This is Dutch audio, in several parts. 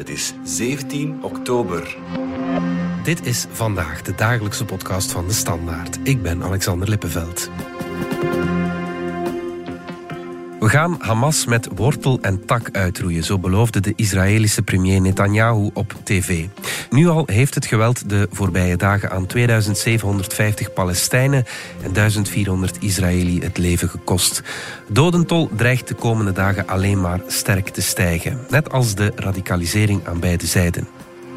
Het is 17 oktober. Dit is vandaag de dagelijkse podcast van de Standaard. Ik ben Alexander Lippenveld. Gaan Hamas met wortel en tak uitroeien, zo beloofde de Israëlische premier Netanyahu op tv. Nu al heeft het geweld de voorbije dagen aan 2750 Palestijnen en 1400 Israëli het leven gekost. Dodentol dreigt de komende dagen alleen maar sterk te stijgen, net als de radicalisering aan beide zijden.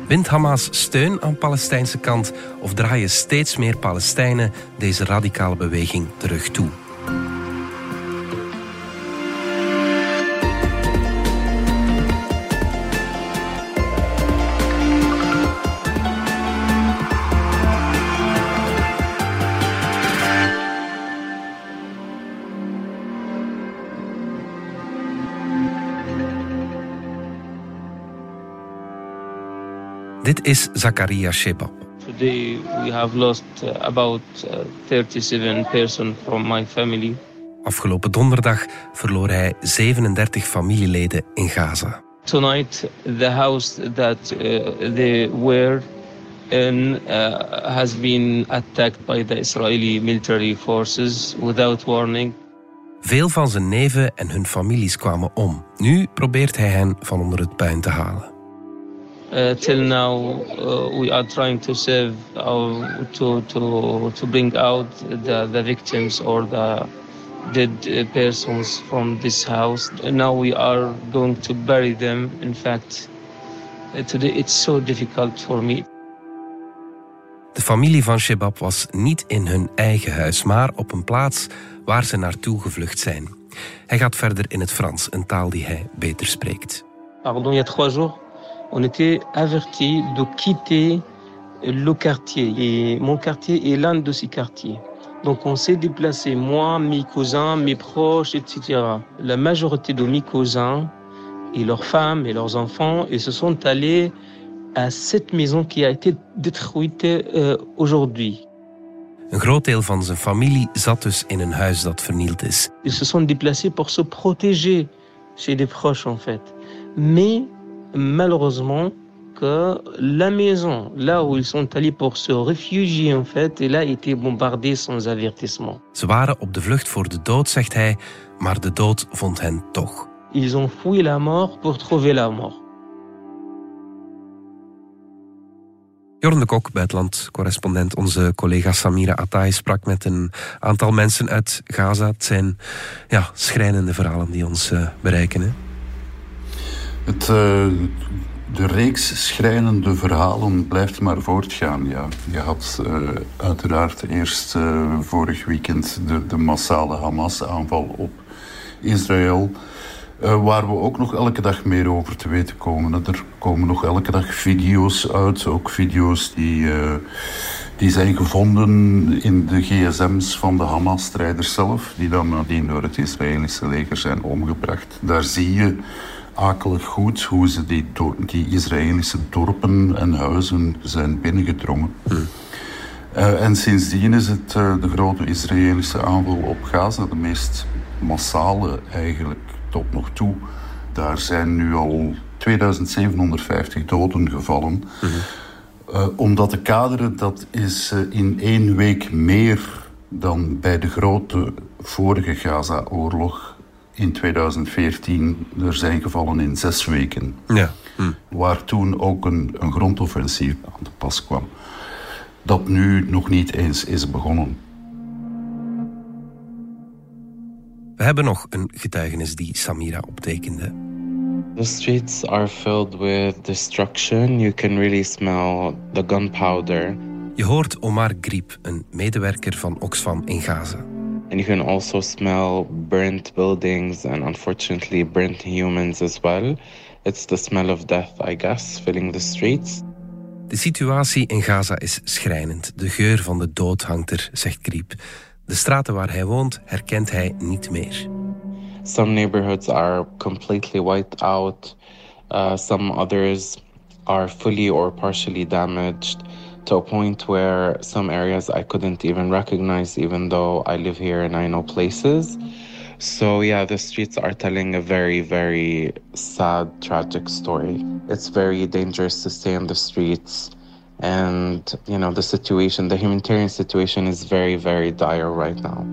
Wint Hamas steun aan Palestijnse kant of draaien steeds meer Palestijnen deze radicale beweging terug toe? Dit is Zakaria Shebab. Today we have lost uh, about 37 uh, persons from my family. Afgelopen donderdag verloor hij 37 familieleden in Gaza. Tonight the house that uh, they were in has been attacked by the Israeli military forces without warning. Veel van zijn neven en hun families kwamen om. Nu probeert hij hen van onder het puin te halen. Uh, till now, uh, we are trying to save, uh, to, to, to bring out the, the victims or the dead uh, persons from this house. And now we are going to bury them. In fact, today it's so difficult for me. De familie van Shebab was niet in hun eigen huis, maar op een plaats waar ze naartoe gevlucht zijn. Hij gaat verder in het Frans, een taal die hij beter spreekt. Pardon, il y a trois jours, on était averti de quitter le quartier. Et mon quartier est l'un de ces quartiers. Donc on s'est déplacé, moi, mes cousins, mes proches, etc. La majorité de mes cousins et leurs femmes et leurs enfants, ils se sont allés à cette maison qui a été détruite euh, aujourd'hui. Een groot deel van zijn familie zat dus in een huis dat vernield is. Ils se sont déplacés pour se protéger chez des proches en fait. Mais malheureusement que la maison, là où ils sont allés pour se réfugier en fait, elle a été bombardée sans avertissement. Ze waren op de vlucht voor de dood, zegt hij, maar de dood vond hen toch. Ils ont fui la mort pour trouver la mort. Jorn de Kok, buitenland-correspondent. Onze collega Samira Atai sprak met een aantal mensen uit Gaza. Het zijn ja, schrijnende verhalen die ons uh, bereiken. Hè? Het, uh, de reeks schrijnende verhalen blijft maar voortgaan. Ja. Je had uh, uiteraard eerst vorig weekend de, de massale Hamas-aanval op Israël. Waar we ook nog elke dag meer over te weten komen. Er komen nog elke dag video's uit, ook video's die, die zijn gevonden in de gsm's van de Hamas-strijders zelf, die dan nadien door het Israëlische leger zijn omgebracht. Daar zie je akelig goed hoe ze die, die Israëlische dorpen en huizen zijn binnengedrongen. Uh, en sindsdien is het de grote Israëlische aanval op Gaza de meest massale eigenlijk tot nog toe. Daar zijn nu al 2750 doden gevallen. Mm -hmm. uh, om dat kaderen, dat is in één week meer dan bij de grote vorige Gaza-oorlog in 2014. Er zijn gevallen in zes weken. Ja. Hm. Waar toen ook een, een grondoffensief aan de pas kwam. Dat nu nog niet eens is begonnen. We hebben nog een getuigenis die Samira optekende. The streets are filled with destruction. You can really smell the gunpowder. Je hoort Omar Griep, een medewerker van Oxfam in Gaza. And you can also smell burnt buildings and unfortunately burnt humans as well. It's the smell of death, I guess, filling the streets. De situatie in Gaza is schrijnend. De geur van de dood hangt er, zegt Griep. De straten waar hij woont herkent hij niet meer. Some neighborhoods are completely wiped out. Uh, some others are fully or partially damaged to a point where some areas I couldn't even recognize, even though I live here and I know places. So, yeah, the streets are telling a very, very sad, tragic story. It's very dangerous to stay on the streets. And, you know, the situation, the humanitarian situation is very, very dire right now.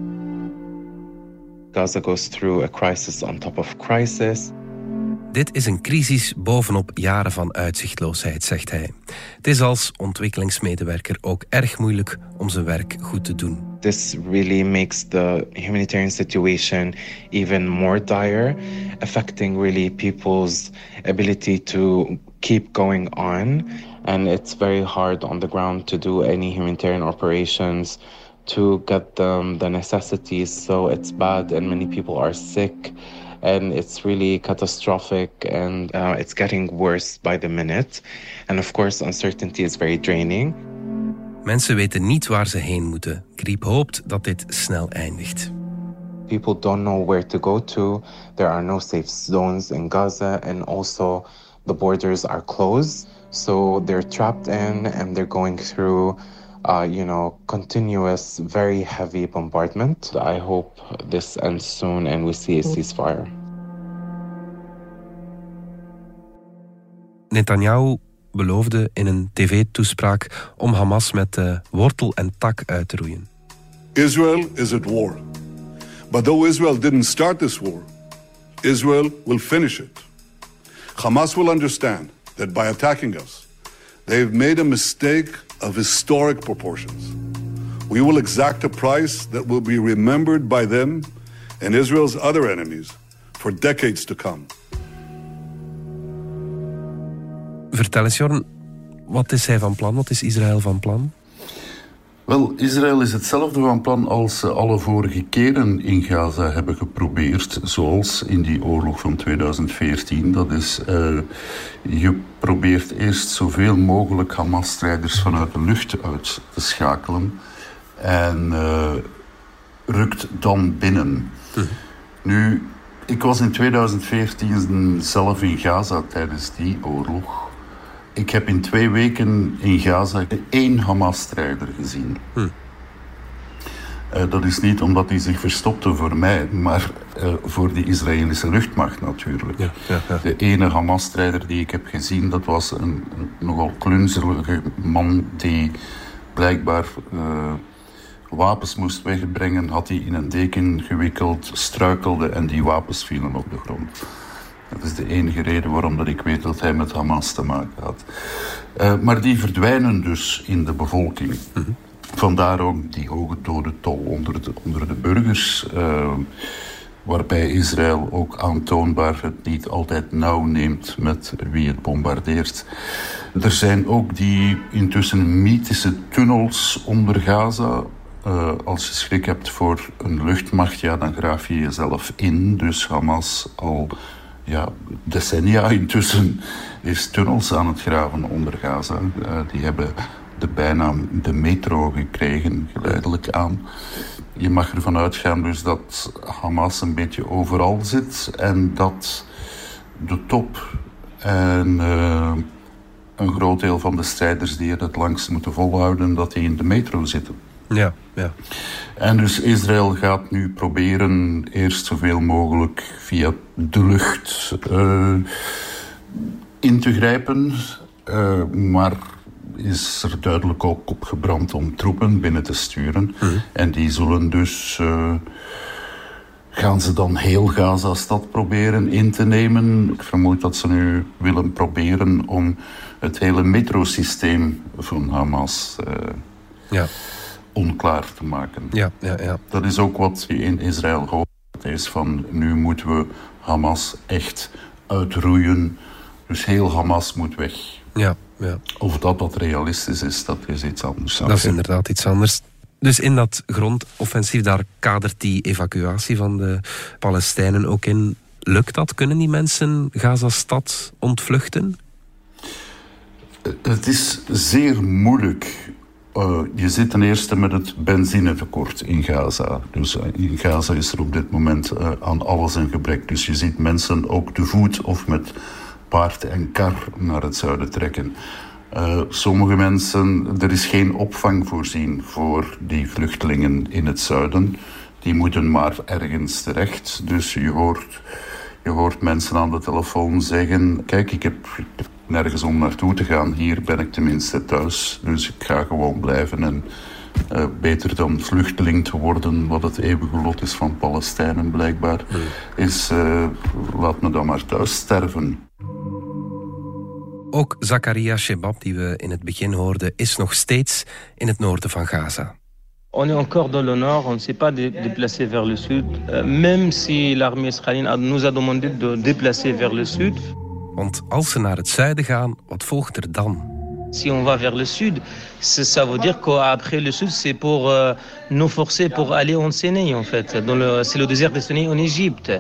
Gaza goes through a crisis on top of crisis. Dit is een crisis bovenop jaren van uitzichtloosheid, zegt hij. Het is als ontwikkelingsmedewerker ook erg moeilijk om zijn werk goed te doen. This really makes the humanitarian situation even more dire, affecting really people's ability to keep going on. And it's very hard on the ground to do any humanitarian operations to get them the necessities. So it's bad, and many people are sick and it's really catastrophic and uh, it's getting worse by the minute. And of course, uncertainty is very draining. Mensen weten niet waar ze heen moeten. Griep hoopt dat dit snel eindigt. People don't know where to go to. There are no safe zones in Gaza, and also the borders are closed. So they're trapped in and they're going through uh, you know, continuous, very heavy bombardment. I hope this ends soon and we see a ceasefire. Netanyahu beloofde in een tv-toespraak om Hamas met uh, wortel en tak uit te roeien. Israel is at war. But though Israel didn't start this war, Israel will finish it. Hamas will understand that by attacking us, they've made a mistake of historic proportions. We will exact a price that will be remembered by them and Israel's other enemies for decades to come. Vertel eens, Jorn, wat is hij van plan? Wat is Israël van plan? Wel, Israël is hetzelfde van plan als ze alle vorige keren in Gaza hebben geprobeerd, zoals in die oorlog van 2014. Dat is, uh, je probeert eerst zoveel mogelijk Hamas-strijders vanuit de lucht uit te schakelen en uh, rukt dan binnen. Hm. Nu, ik was in 2014 zelf in Gaza tijdens die oorlog. Ik heb in twee weken in Gaza één Hamas-strijder gezien. Hm. Uh, dat is niet omdat hij zich verstopte voor mij, maar uh, voor de Israëlische luchtmacht natuurlijk. Ja, ja, ja. De ene Hamas-strijder die ik heb gezien, dat was een, een nogal klunzelige man die blijkbaar uh, wapens moest wegbrengen, had hij in een deken gewikkeld, struikelde en die wapens vielen op de grond. Dat is de enige reden waarom dat ik weet dat hij met Hamas te maken had. Uh, maar die verdwijnen dus in de bevolking. Mm -hmm. Vandaar ook die hoge dodentol onder de, onder de burgers. Uh, waarbij Israël ook aantoonbaar het niet altijd nauw neemt met wie het bombardeert. Er zijn ook die intussen mythische tunnels onder Gaza. Uh, als je schrik hebt voor een luchtmacht, ja, dan graaf je jezelf in. Dus Hamas al ja, decennia intussen is tunnels aan het graven onder Gaza. Uh, die hebben de bijnaam de metro gekregen, geleidelijk aan. Je mag ervan uitgaan dus dat Hamas een beetje overal zit en dat de top en uh, een groot deel van de strijders die het het langst moeten volhouden, dat die in de metro zitten. Ja, ja. En dus Israël gaat nu proberen eerst zoveel mogelijk via de lucht uh, in te grijpen. Uh, maar is er duidelijk ook op gebrand om troepen binnen te sturen. Mm. En die zullen dus. Uh, gaan ze dan heel Gaza-stad proberen in te nemen? Ik vermoed dat ze nu willen proberen om het hele metrosysteem van Hamas. ja onklaar te maken. Ja, ja, ja. Dat is ook wat in Israël hoort. Is van nu moeten we Hamas echt uitroeien. Dus heel Hamas moet weg. Ja, ja. Of dat dat realistisch is, dat is iets anders. Dat is inderdaad iets anders. Dus in dat grondoffensief, daar kadert die evacuatie van de Palestijnen ook in. Lukt dat? Kunnen die mensen Gaza-stad ontvluchten? Het is zeer moeilijk uh, je zit ten eerste met het benzinetekort in Gaza. Dus uh, in Gaza is er op dit moment uh, aan alles een gebrek. Dus je ziet mensen ook te voet of met paard en kar naar het zuiden trekken. sommige mensen, er is geen opvang voorzien voor die vluchtelingen in het zuiden. die moeten maar ergens terecht. Dus je hoort, je hoort mensen aan de telefoon zeggen: Kijk, ik heb, nergens om naartoe te gaan. Hier ben ik tenminste thuis. Dus ik ga gewoon blijven. En uh, beter dan vluchteling te worden, wat het eeuwige lot is van Palestijnen blijkbaar, hmm. is uh, laat me dan maar thuis sterven. Ook Zakaria Shebab, die we in het begin hoorden, is nog steeds in het noorden van Gaza. On est encore dans le nord, on ne s'est pas déplacé vers le sud, euh, même si l'armée israélienne nous a demandé de déplacer vers le sud. Want als ze naar het zuiden gaan, wat volgt er dan? Si on va vers le sud, ça veut dire qu'après le sud, c'est pour euh, nous forcer pour aller en Séné, en fait. C'est le désert de Séné en Égypte.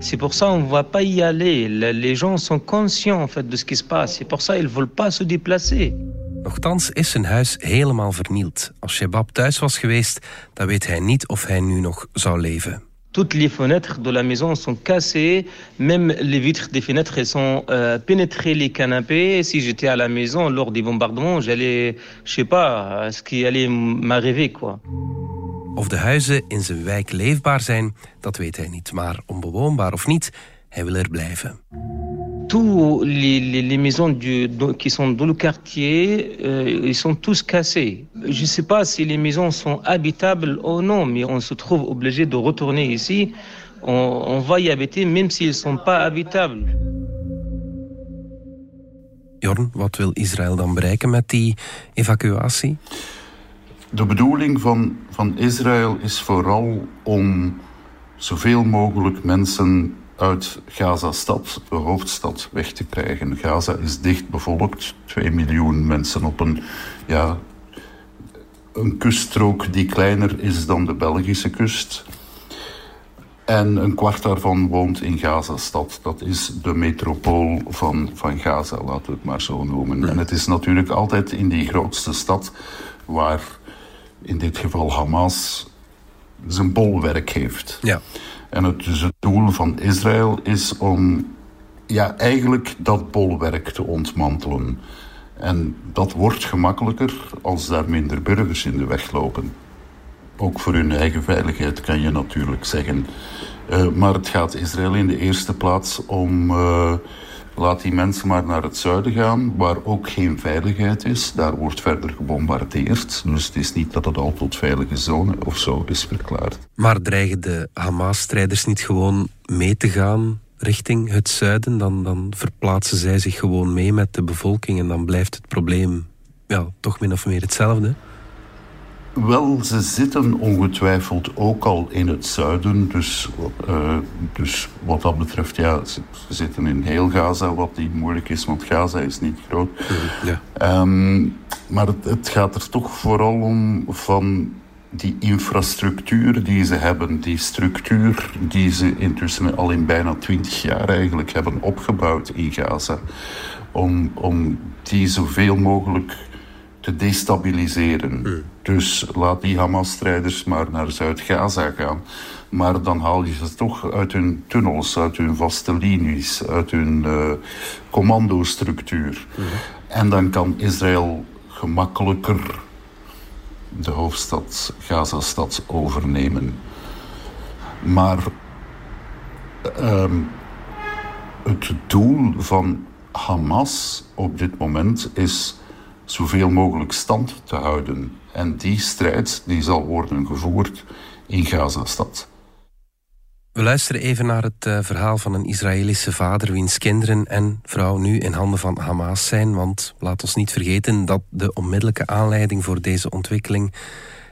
C'est pour ça qu'on ne va pas y aller. Les gens sont conscients, en fait, de ce qui se passe. C'est pour ça qu'ils ne veulent pas se déplacer. Nochtans is zijn huis helemaal vernield. Als Shebab thuis was geweest, dan weet hij niet of hij nu nog zou leven. Toutes les fenêtres de la maison sont cassées, même les vitres des fenêtres sont euh, pénétrées les canapés. Si j'étais à la maison lors des bombardements, j'allais, je sais pas, ce qui allait m'arriver quoi. Of de huizen in zijn wijk leefbaar zijn, dat weet hij niet. Maar onbewoonbaar of niet, hij wil er blijven. Tous les, les, les maisons du, qui sont dans le quartier, euh, ils sont tous cassés. Je ne sais pas si les maisons sont habitables ou non, mais on se trouve obligé de retourner ici. On, on va y habiter même s'ils ne sont pas habitables. Jorn, wat wil Israël dan bereiken met die evacuatie? De bedoeling van, van Israël is vooral om zoveel mogelijk mensen uit Gaza-stad, de hoofdstad, weg te krijgen. Gaza is dicht bevolkt, 2 miljoen mensen op een, ja, een kuststrook die kleiner is dan de Belgische kust. En een kwart daarvan woont in Gaza-stad. Dat is de metropool van, van Gaza, laten we het maar zo noemen. En het is natuurlijk altijd in die grootste stad waar in dit geval Hamas zijn bolwerk heeft. Ja. En het, het doel van Israël is om ja, eigenlijk dat bolwerk te ontmantelen. En dat wordt gemakkelijker als daar minder burgers in de weg lopen. Ook voor hun eigen veiligheid kan je natuurlijk zeggen. Uh, maar het gaat Israël in de eerste plaats om. Uh, Laat die mensen maar naar het zuiden gaan, waar ook geen veiligheid is. Daar wordt verder gebombardeerd. Dus het is niet dat het al tot veilige zone of zo is verklaard. Maar dreigen de Hamas-strijders niet gewoon mee te gaan richting het zuiden? Dan, dan verplaatsen zij zich gewoon mee met de bevolking en dan blijft het probleem ja, toch min of meer hetzelfde? Wel, ze zitten ongetwijfeld ook al in het zuiden. Dus, uh, dus wat dat betreft, ja, ze, zitten in heel Gaza, wat niet moeilijk is, want Gaza is niet groot. Ja. Um, maar het, het, gaat er toch vooral om van die infrastructuur die ze hebben, die structuur die ze intussen al in bijna twintig jaar eigenlijk hebben opgebouwd in Gaza, om, om die zoveel mogelijk te destabiliseren. Hmm. Dus laat die Hamas-strijders maar naar Zuid-Gaza gaan. Maar dan haal je ze toch uit hun tunnels, uit hun vaste linies, uit hun uh, commandostructuur. Hmm. En dan kan Israël gemakkelijker de hoofdstad, Gaza-stad, overnemen. Maar um, het doel van Hamas op dit moment is zoveel mogelijk stand te houden. En die strijd die zal worden gevoerd in Gaza-stad. We luisteren even naar het uh, verhaal van een Israëlische vader wiens kinderen en vrouw nu in handen van Hamas zijn. Want laat ons niet vergeten dat de onmiddellijke aanleiding voor deze ontwikkeling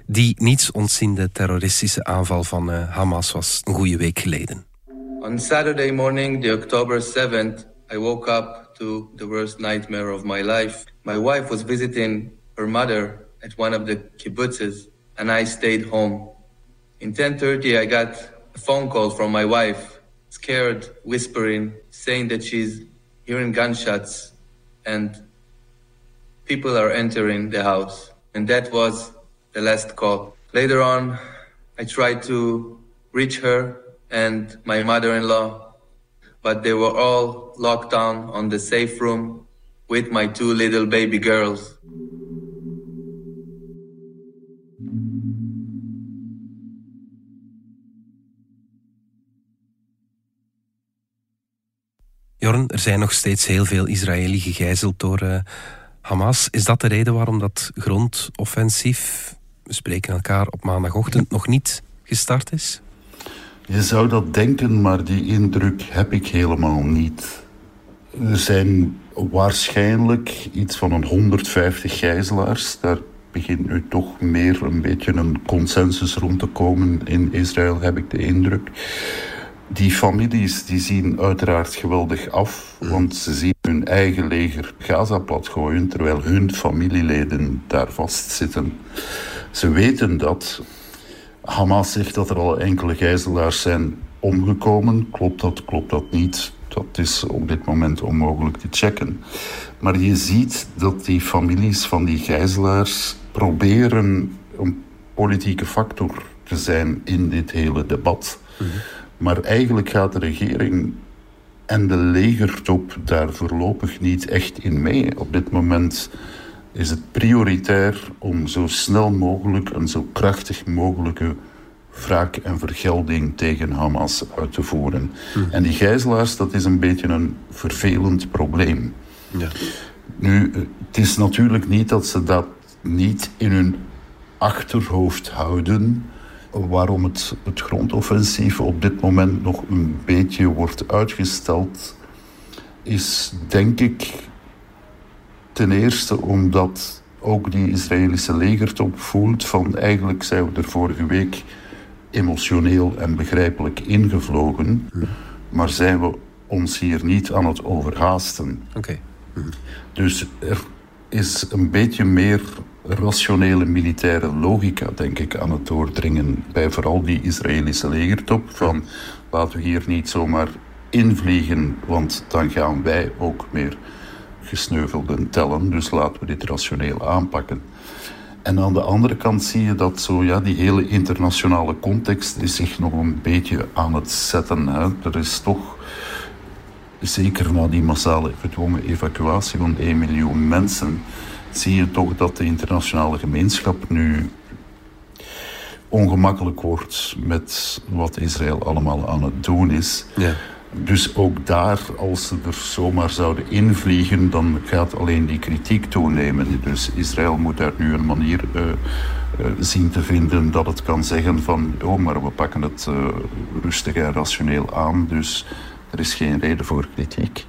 die niets ontziende terroristische aanval van uh, Hamas was een goede week geleden. On Saturday morning, the October 7th, I woke to the worst nightmare of my life. My wife was visiting her mother at one of the kibbutzes, and I stayed home. In 10:30, I got a phone call from my wife, scared, whispering, saying that she's hearing gunshots and people are entering the house. And that was the last call. Later on, I tried to reach her and my mother-in-law but they were all locked down on the safe room with my two little baby girls. Jorn, er zijn nog steeds heel veel Israëli gegijzeld door eh, Hamas. Is dat de reden waarom dat grondoffensief, we spreken elkaar op maandagochtend, nog niet gestart is? Je zou dat denken, maar die indruk heb ik helemaal niet. Er zijn waarschijnlijk iets van een 150 gijzelaars. Daar begint nu toch meer een beetje een consensus rond te komen in Israël, heb ik de indruk. Die families die zien uiteraard geweldig af, want ze zien hun eigen leger Gaza platgooien, terwijl hun familieleden daar vastzitten. Ze weten dat. Hamas zegt dat er al enkele gijzelaars zijn omgekomen. Klopt dat, klopt dat niet? Dat is op dit moment onmogelijk te checken. Maar je ziet dat die families van die gijzelaars proberen een politieke factor te zijn in dit hele debat. Mhm. Maar eigenlijk gaat de regering en de legertop daar voorlopig niet echt in mee. Op dit moment is het prioritair om zo snel mogelijk een zo krachtig mogelijke wraak en vergelding tegen Hamas uit te voeren. Mhm. En die gijzelaars, dat is een beetje een vervelend probleem. Ja. Nu, het is natuurlijk niet dat ze dat niet in hun achterhoofd houden waarom het, het grondoffensief op dit moment nog een beetje wordt uitgesteld, is denk ik ten eerste omdat ook die Israëlische legertop voelt van eigenlijk zijn we er vorige week emotioneel en begrijpelijk ingevlogen, maar zijn we ons hier niet aan het overhaasten. Oké. Dus er is een beetje meer rationele militaire logica, denk ik, aan het doordringen bij vooral die Israëlische legertop. Van laten we hier niet zomaar invliegen, want dan gaan wij ook meer gesneuvelden tellen. Dus laten we dit rationeel aanpakken. En aan de andere kant zie je dat zo, ja, die hele internationale context is zich nog een beetje aan het zetten. Hè. Er is toch, zeker na die massale gedwongen evacuatie van 1 miljoen mensen, zie je toch dat de internationale gemeenschap nu ongemakkelijk wordt met wat Israël allemaal aan het doen is. Ja. Dus ook daar, als ze er zomaar zouden invliegen, dan gaat alleen die kritiek toenemen. Dus Israël moet daar nu een manier uh, zien te vinden dat het kan zeggen van oh, maar we pakken het uh, rustig en rationeel aan, dus er is geen reden voor kritiek.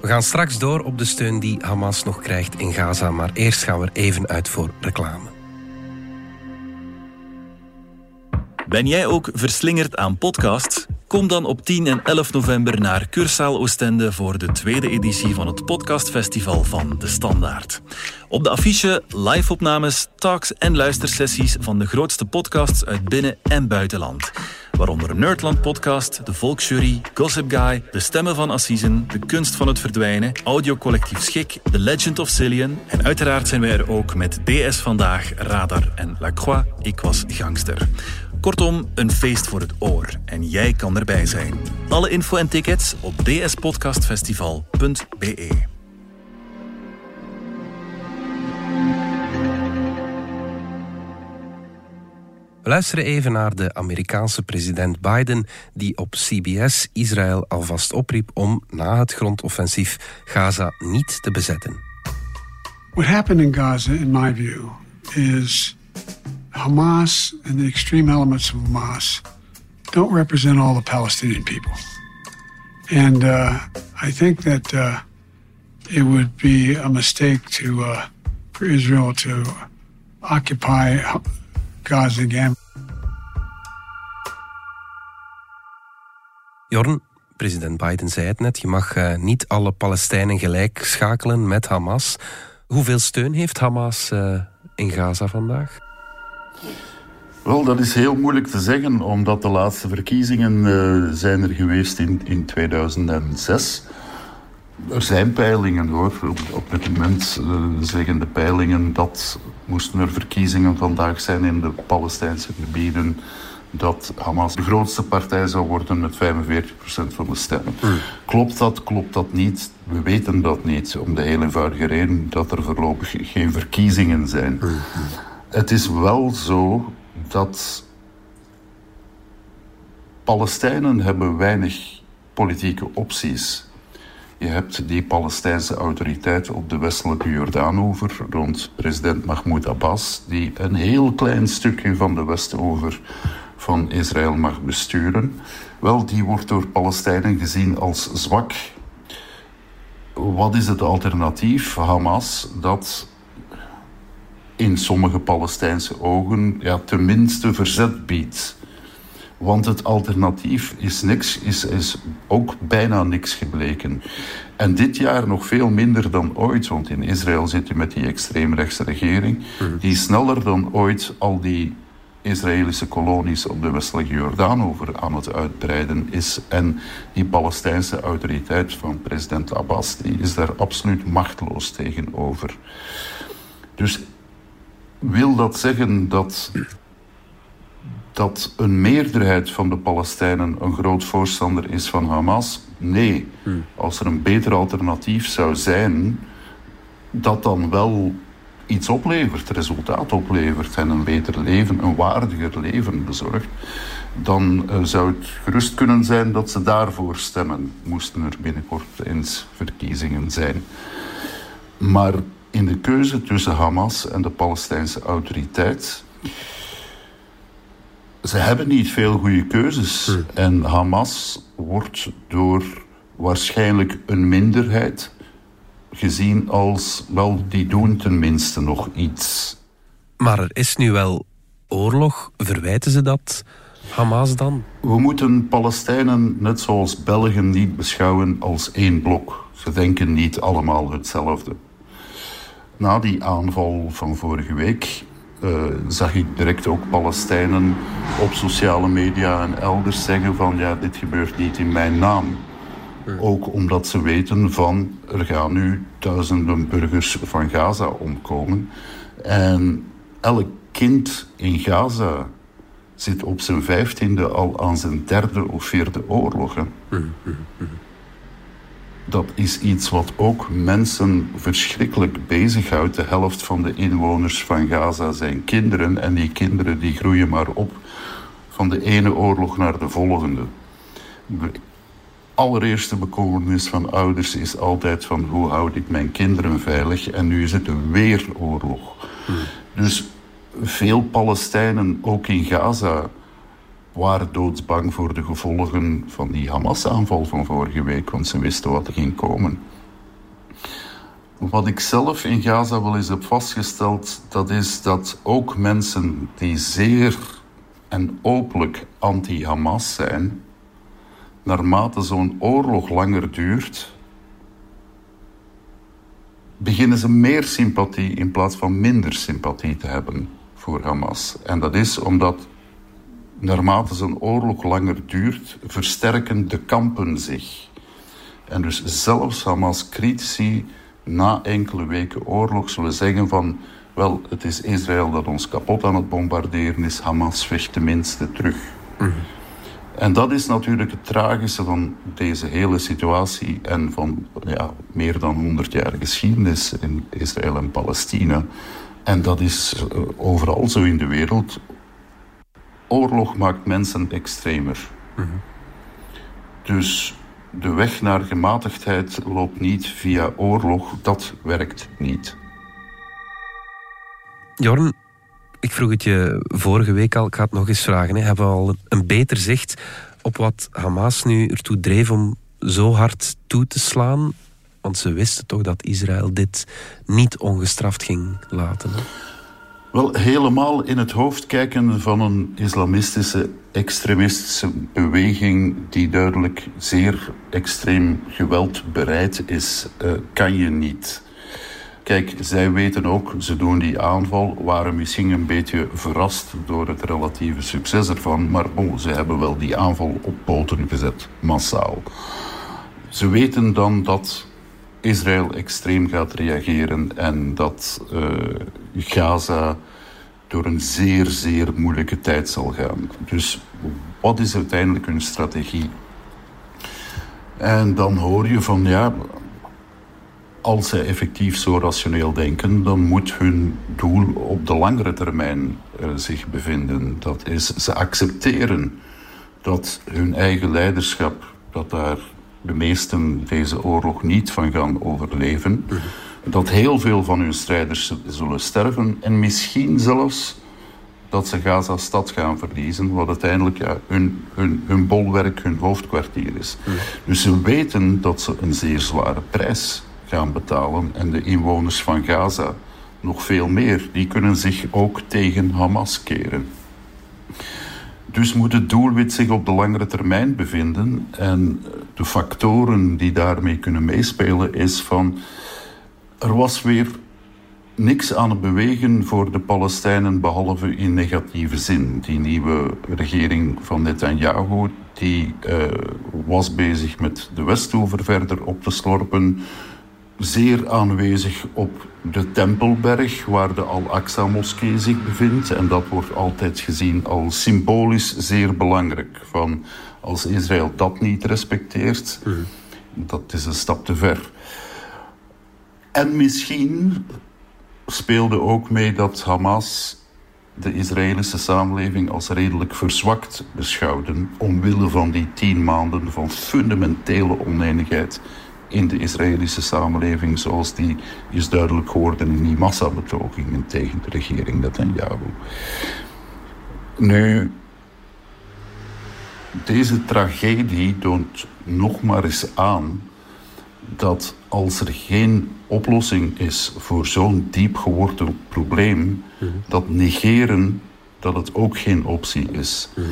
We gaan straks door op de steun die Hamas nog krijgt in Gaza, maar eerst gaan we er even uit voor reclame. Ben jij ook verslingerd aan podcasts? Kom dan op 10 en 11 november naar Cursaal Oostende voor de tweede editie van het podcastfestival van De Standaard. Op de affiche live-opnames, talks en luistersessies van de grootste podcasts uit binnen- en buitenland. Waaronder Nerdland Podcast, De Volksjury, Gossip Guy, De Stemmen van Assisen, De Kunst van het Verdwijnen, Audiocollectief Schik, The Legend of Cillian en uiteraard zijn wij er ook met DS Vandaag, Radar en La Croix, Ik Was Gangster. Kortom, een feest voor het oor. En jij kan erbij zijn. Alle info en tickets op dspodcastfestival.be. We luisteren even naar de Amerikaanse president Biden, die op CBS Israël alvast opriep om na het grondoffensief Gaza niet te bezetten. What happened in Gaza, in my view, is Hamas and the extreme elements of Hamas don't represent all the Palestinian people. And uh, I think that uh, it would be a mistake to uh, for Israel to occupy Gaza again. Jorn, president Biden zei het net, je mag uh, niet alle Palestijnen gelijk schakelen met Hamas. Hoeveel steun heeft Hamas uh, in Gaza vandaag? Wel, dat is heel moeilijk te zeggen, omdat de laatste verkiezingen uh, zijn er geweest in, in 2006. Er zijn peilingen hoor. Op, op dit moment uh, zeggen de peilingen dat moesten er verkiezingen vandaag zijn in de Palestijnse gebieden, dat Hamas de grootste partij zou worden met 45% van de stemmen. Hmm. Klopt dat, klopt dat niet? We weten dat niet, om de heel eenvoudige reden dat er voorlopig geen verkiezingen zijn. Hmm. Het is wel zo dat Palestijnen hebben weinig politieke opties. Je hebt die Palestijnse autoriteit op de westelijke Jordaanover rond president Mahmoud Abbas, die een heel klein stukje van de Westover van Israël mag besturen. Wel, die wordt door Palestijnen gezien als zwak. Wat is het alternatief? Hamas, dat in sommige Palestijnse ogen ja, tenminste verzet biedt. Want het alternatief is, niks, is, is ook bijna niks gebleken. En dit jaar nog veel minder dan ooit, want in Israël zit je met die extreemrechtse regering, mhm. die sneller dan ooit al die Israëlische kolonies op de westelijke Jordaan over aan het uitbreiden is. En die Palestijnse autoriteit van president Abbas, die is daar absoluut machteloos tegenover. Dus wil dat zeggen dat dat een meerderheid van de Palestijnen een groot voorstander is van Hamas? Nee. Hmm. Als er een beter alternatief zou zijn, dat dan wel iets oplevert, resultaat oplevert en een beter leven, een waardiger leven bezorgt, dan uh, zou het gerust kunnen zijn dat ze daarvoor stemmen, moesten er binnenkort eens verkiezingen zijn. Maar in de keuze tussen Hamas en de Palestijnse autoriteit ze hebben niet veel goede keuzes. Hmm. En Hamas wordt door waarschijnlijk een minderheid gezien als, wel, die doen tenminste nog iets. Maar er is nu wel oorlog. Verwijten ze dat Hamas dan? We moeten Palestijnen, net zoals Belgen, niet beschouwen als één blok. Ze denken niet allemaal hetzelfde. Na die aanval van vorige week uh, zag ik direct ook Palestijnen op sociale media en elders zeggen van ja, dit gebeurt niet in mijn naam. Ook omdat ze weten van er gaan nu duizenden burgers van Gaza omkomen. En elk kind in Gaza zit op zijn vijftiende al aan zijn derde of vierde oorlog dat is iets wat ook mensen verschrikkelijk bezighoudt. De helft van de inwoners van Gaza zijn kinderen en die kinderen die groeien maar op van de ene oorlog naar de volgende. De allereerste bekommernis van ouders is altijd van hoe houd ik mijn kinderen veilig en nu is het weer oorlog. Hmm. Dus veel Palestijnen, ook in Gaza, waren doodsbang voor de gevolgen van die Hamas-aanval van vorige week, want ze wisten wat er ging komen. Wat ik zelf in Gaza wel eens heb vastgesteld, dat is dat ook mensen die zeer en openlijk anti-Hamas zijn, naarmate zo'n oorlog langer duurt, beginnen ze meer sympathie in plaats van minder sympathie te hebben voor Hamas. En dat is omdat naarmate zo'n oorlog langer duurt, versterken de kampen zich. En dus zelfs Hamas-critici na enkele weken oorlog zullen zeggen van... wel, het is Israël dat ons kapot aan het bombarderen is, Hamas vecht tenminste terug. Mhm. En dat is natuurlijk het tragische van deze hele situatie en van ja, meer dan 100 jaar geschiedenis in Israël en Palestina. En dat is eh, overal zo in de wereld oorlog maakt mensen extremer. Mhm. Dus de weg naar gematigdheid loopt niet via oorlog. Dat werkt niet. Jorn, ik vroeg het je vorige week al, ik ga het nog eens vragen. Hè. Hebben we al een beter zicht op wat Hamas nu ertoe dreef om zo hard toe te slaan? Want ze wisten toch dat Israël dit niet ongestraft ging laten. Hè? Wel, helemaal in het hoofd kijken van een islamistische, extremistische beweging die duidelijk zeer extreem geweldbereid is, uh, kan je niet. Kijk, zij weten ook, ze doen die aanval, waren misschien een beetje verrast door het relatieve succes ervan, maar bon, ze hebben wel die aanval op poten gezet, massaal. Ze weten dan dat Israël extreem gaat reageren en dat uh, Gaza door een zeer, zeer moeilijke tijd zal gaan. Dus wat is uiteindelijk hun strategie? En dan hoor je van ja, als zij effectief zo rationeel denken, dan moet hun doel op de langere termijn uh, zich bevinden. Dat is, ze accepteren dat hun eigen leiderschap dat daar de meesten deze oorlog niet van gaan overleven. Dat heel veel van hun strijders zullen sterven en misschien zelfs dat ze Gaza-stad gaan verliezen, wat uiteindelijk ja, hun, hun, hun bolwerk, hun hoofdkwartier is. Dus ze weten dat ze een zeer zware prijs gaan betalen en de inwoners van Gaza nog veel meer. Die kunnen zich ook tegen Hamas keren. Dus moet het doelwit zich op de langere termijn bevinden. En de factoren die daarmee kunnen meespelen is van... Er was weer niks aan het bewegen voor de Palestijnen behalve in negatieve zin. Die nieuwe regering van Netanyahu die, uh, was bezig met de Westoever verder op te slorpen zeer aanwezig op de Tempelberg, waar de Al-Aqsa-moskee zich bevindt. En dat wordt altijd gezien als symbolisch zeer belangrijk. Van als Israël dat niet respecteert, mm. dat is een stap te ver. En misschien speelde ook mee dat Hamas de Israëlische samenleving als redelijk verzwakt beschouwde, omwille van die tien maanden van fundamentele oneenigheid in de Israëlische samenleving zoals die is duidelijk geworden in die massabetogingen tegen de regering Netanyahu. Nu, deze tragedie toont nog maar eens aan dat als er geen oplossing is voor zo'n diep geworteld probleem, mhm. dat negeren dat het ook geen optie is. Mhm.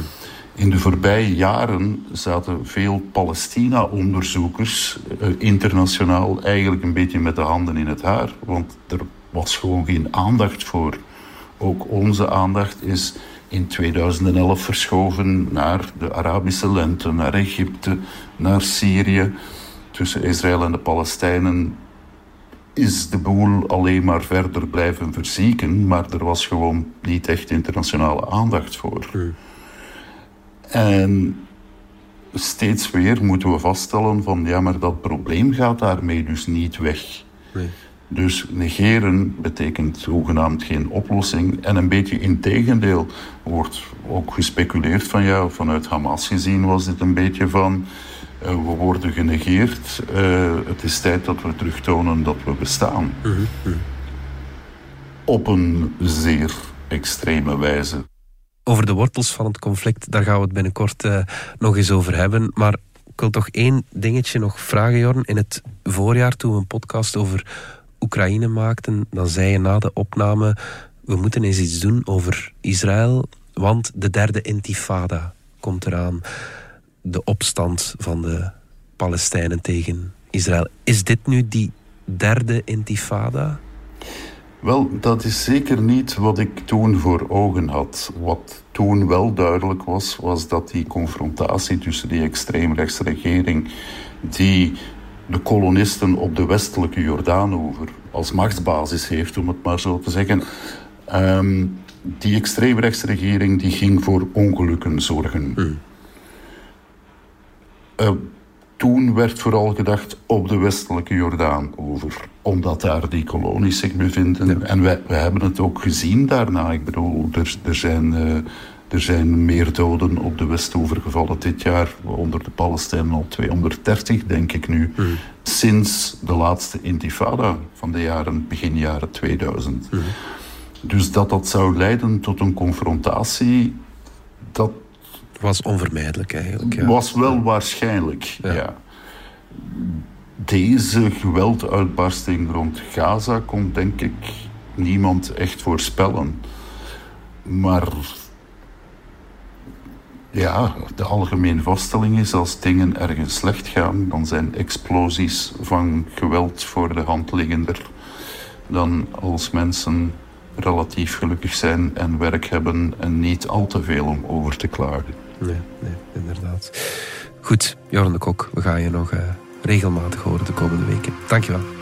In de voorbije jaren zaten veel Palestina-onderzoekers eh, internationaal eigenlijk een beetje met de handen in het haar. Want er was gewoon geen aandacht voor. Ook onze aandacht is in 2011 verschoven naar de Arabische lente, naar Egypte, naar Syrië. Tussen Israël en de Palestijnen is de boel alleen maar verder blijven verzieken, maar er was gewoon niet echt internationale aandacht voor. Hmm. En steeds weer moeten we vaststellen van ja, maar dat probleem gaat daarmee dus niet weg. Nee. Dus negeren betekent zogenaamd geen oplossing. En een beetje in tegendeel wordt ook gespeculeerd van ja, vanuit Hamas gezien was dit een beetje van uh, we worden genegeerd. Uh, het is tijd dat we terugtonen dat we bestaan. Mm -hmm. Op een zeer extreme wijze. Over de wortels van het conflict, daar gaan we het binnenkort uh, nog eens over hebben. Maar ik wil toch één dingetje nog vragen, Jorn. In het voorjaar, toen we een podcast over Oekraïne maakten, dan zei je na de opname: we moeten eens iets doen over Israël, want de derde intifada komt eraan. De opstand van de Palestijnen tegen Israël. Is dit nu die derde intifada? Wel, dat is zeker niet wat ik toen voor ogen had. Wat toen wel duidelijk was, was dat die confrontatie tussen die extreemrechtse regering, die de kolonisten op de westelijke Jordaanover als machtsbasis heeft, om het maar zo te zeggen. Um, die extreemrechtse regering die ging voor ongelukken zorgen. Mm. Uh, toen werd vooral gedacht op de westelijke Jordaan over. Omdat daar die kolonies zich bevinden. En wij, wij hebben het ook gezien daarna. Ik bedoel, er, er zijn... Uh, er zijn meer doden op de Westoever gevallen dit jaar, onder de Palestijnen al 230, denk ik nu, mm. sinds de laatste intifada van de jaren, begin jaren 2000. Mm. Dus dat dat zou leiden tot een confrontatie, dat was onvermijdelijk eigenlijk. Ja. Was wel waarschijnlijk, ja. Deze gewelduitbarsting rond Gaza kon denk ik niemand echt voorspellen. Maar ja, de algemene vaststelling is als dingen ergens slecht gaan, dan zijn explosies van geweld voor de hand liggender dan als mensen relatief gelukkig zijn en werk hebben en niet al te veel om over te klagen. Nee, nee, inderdaad. Goed, Jorn de Kok, we gaan je nog uh, regelmatig horen de komende weken. Dankjewel.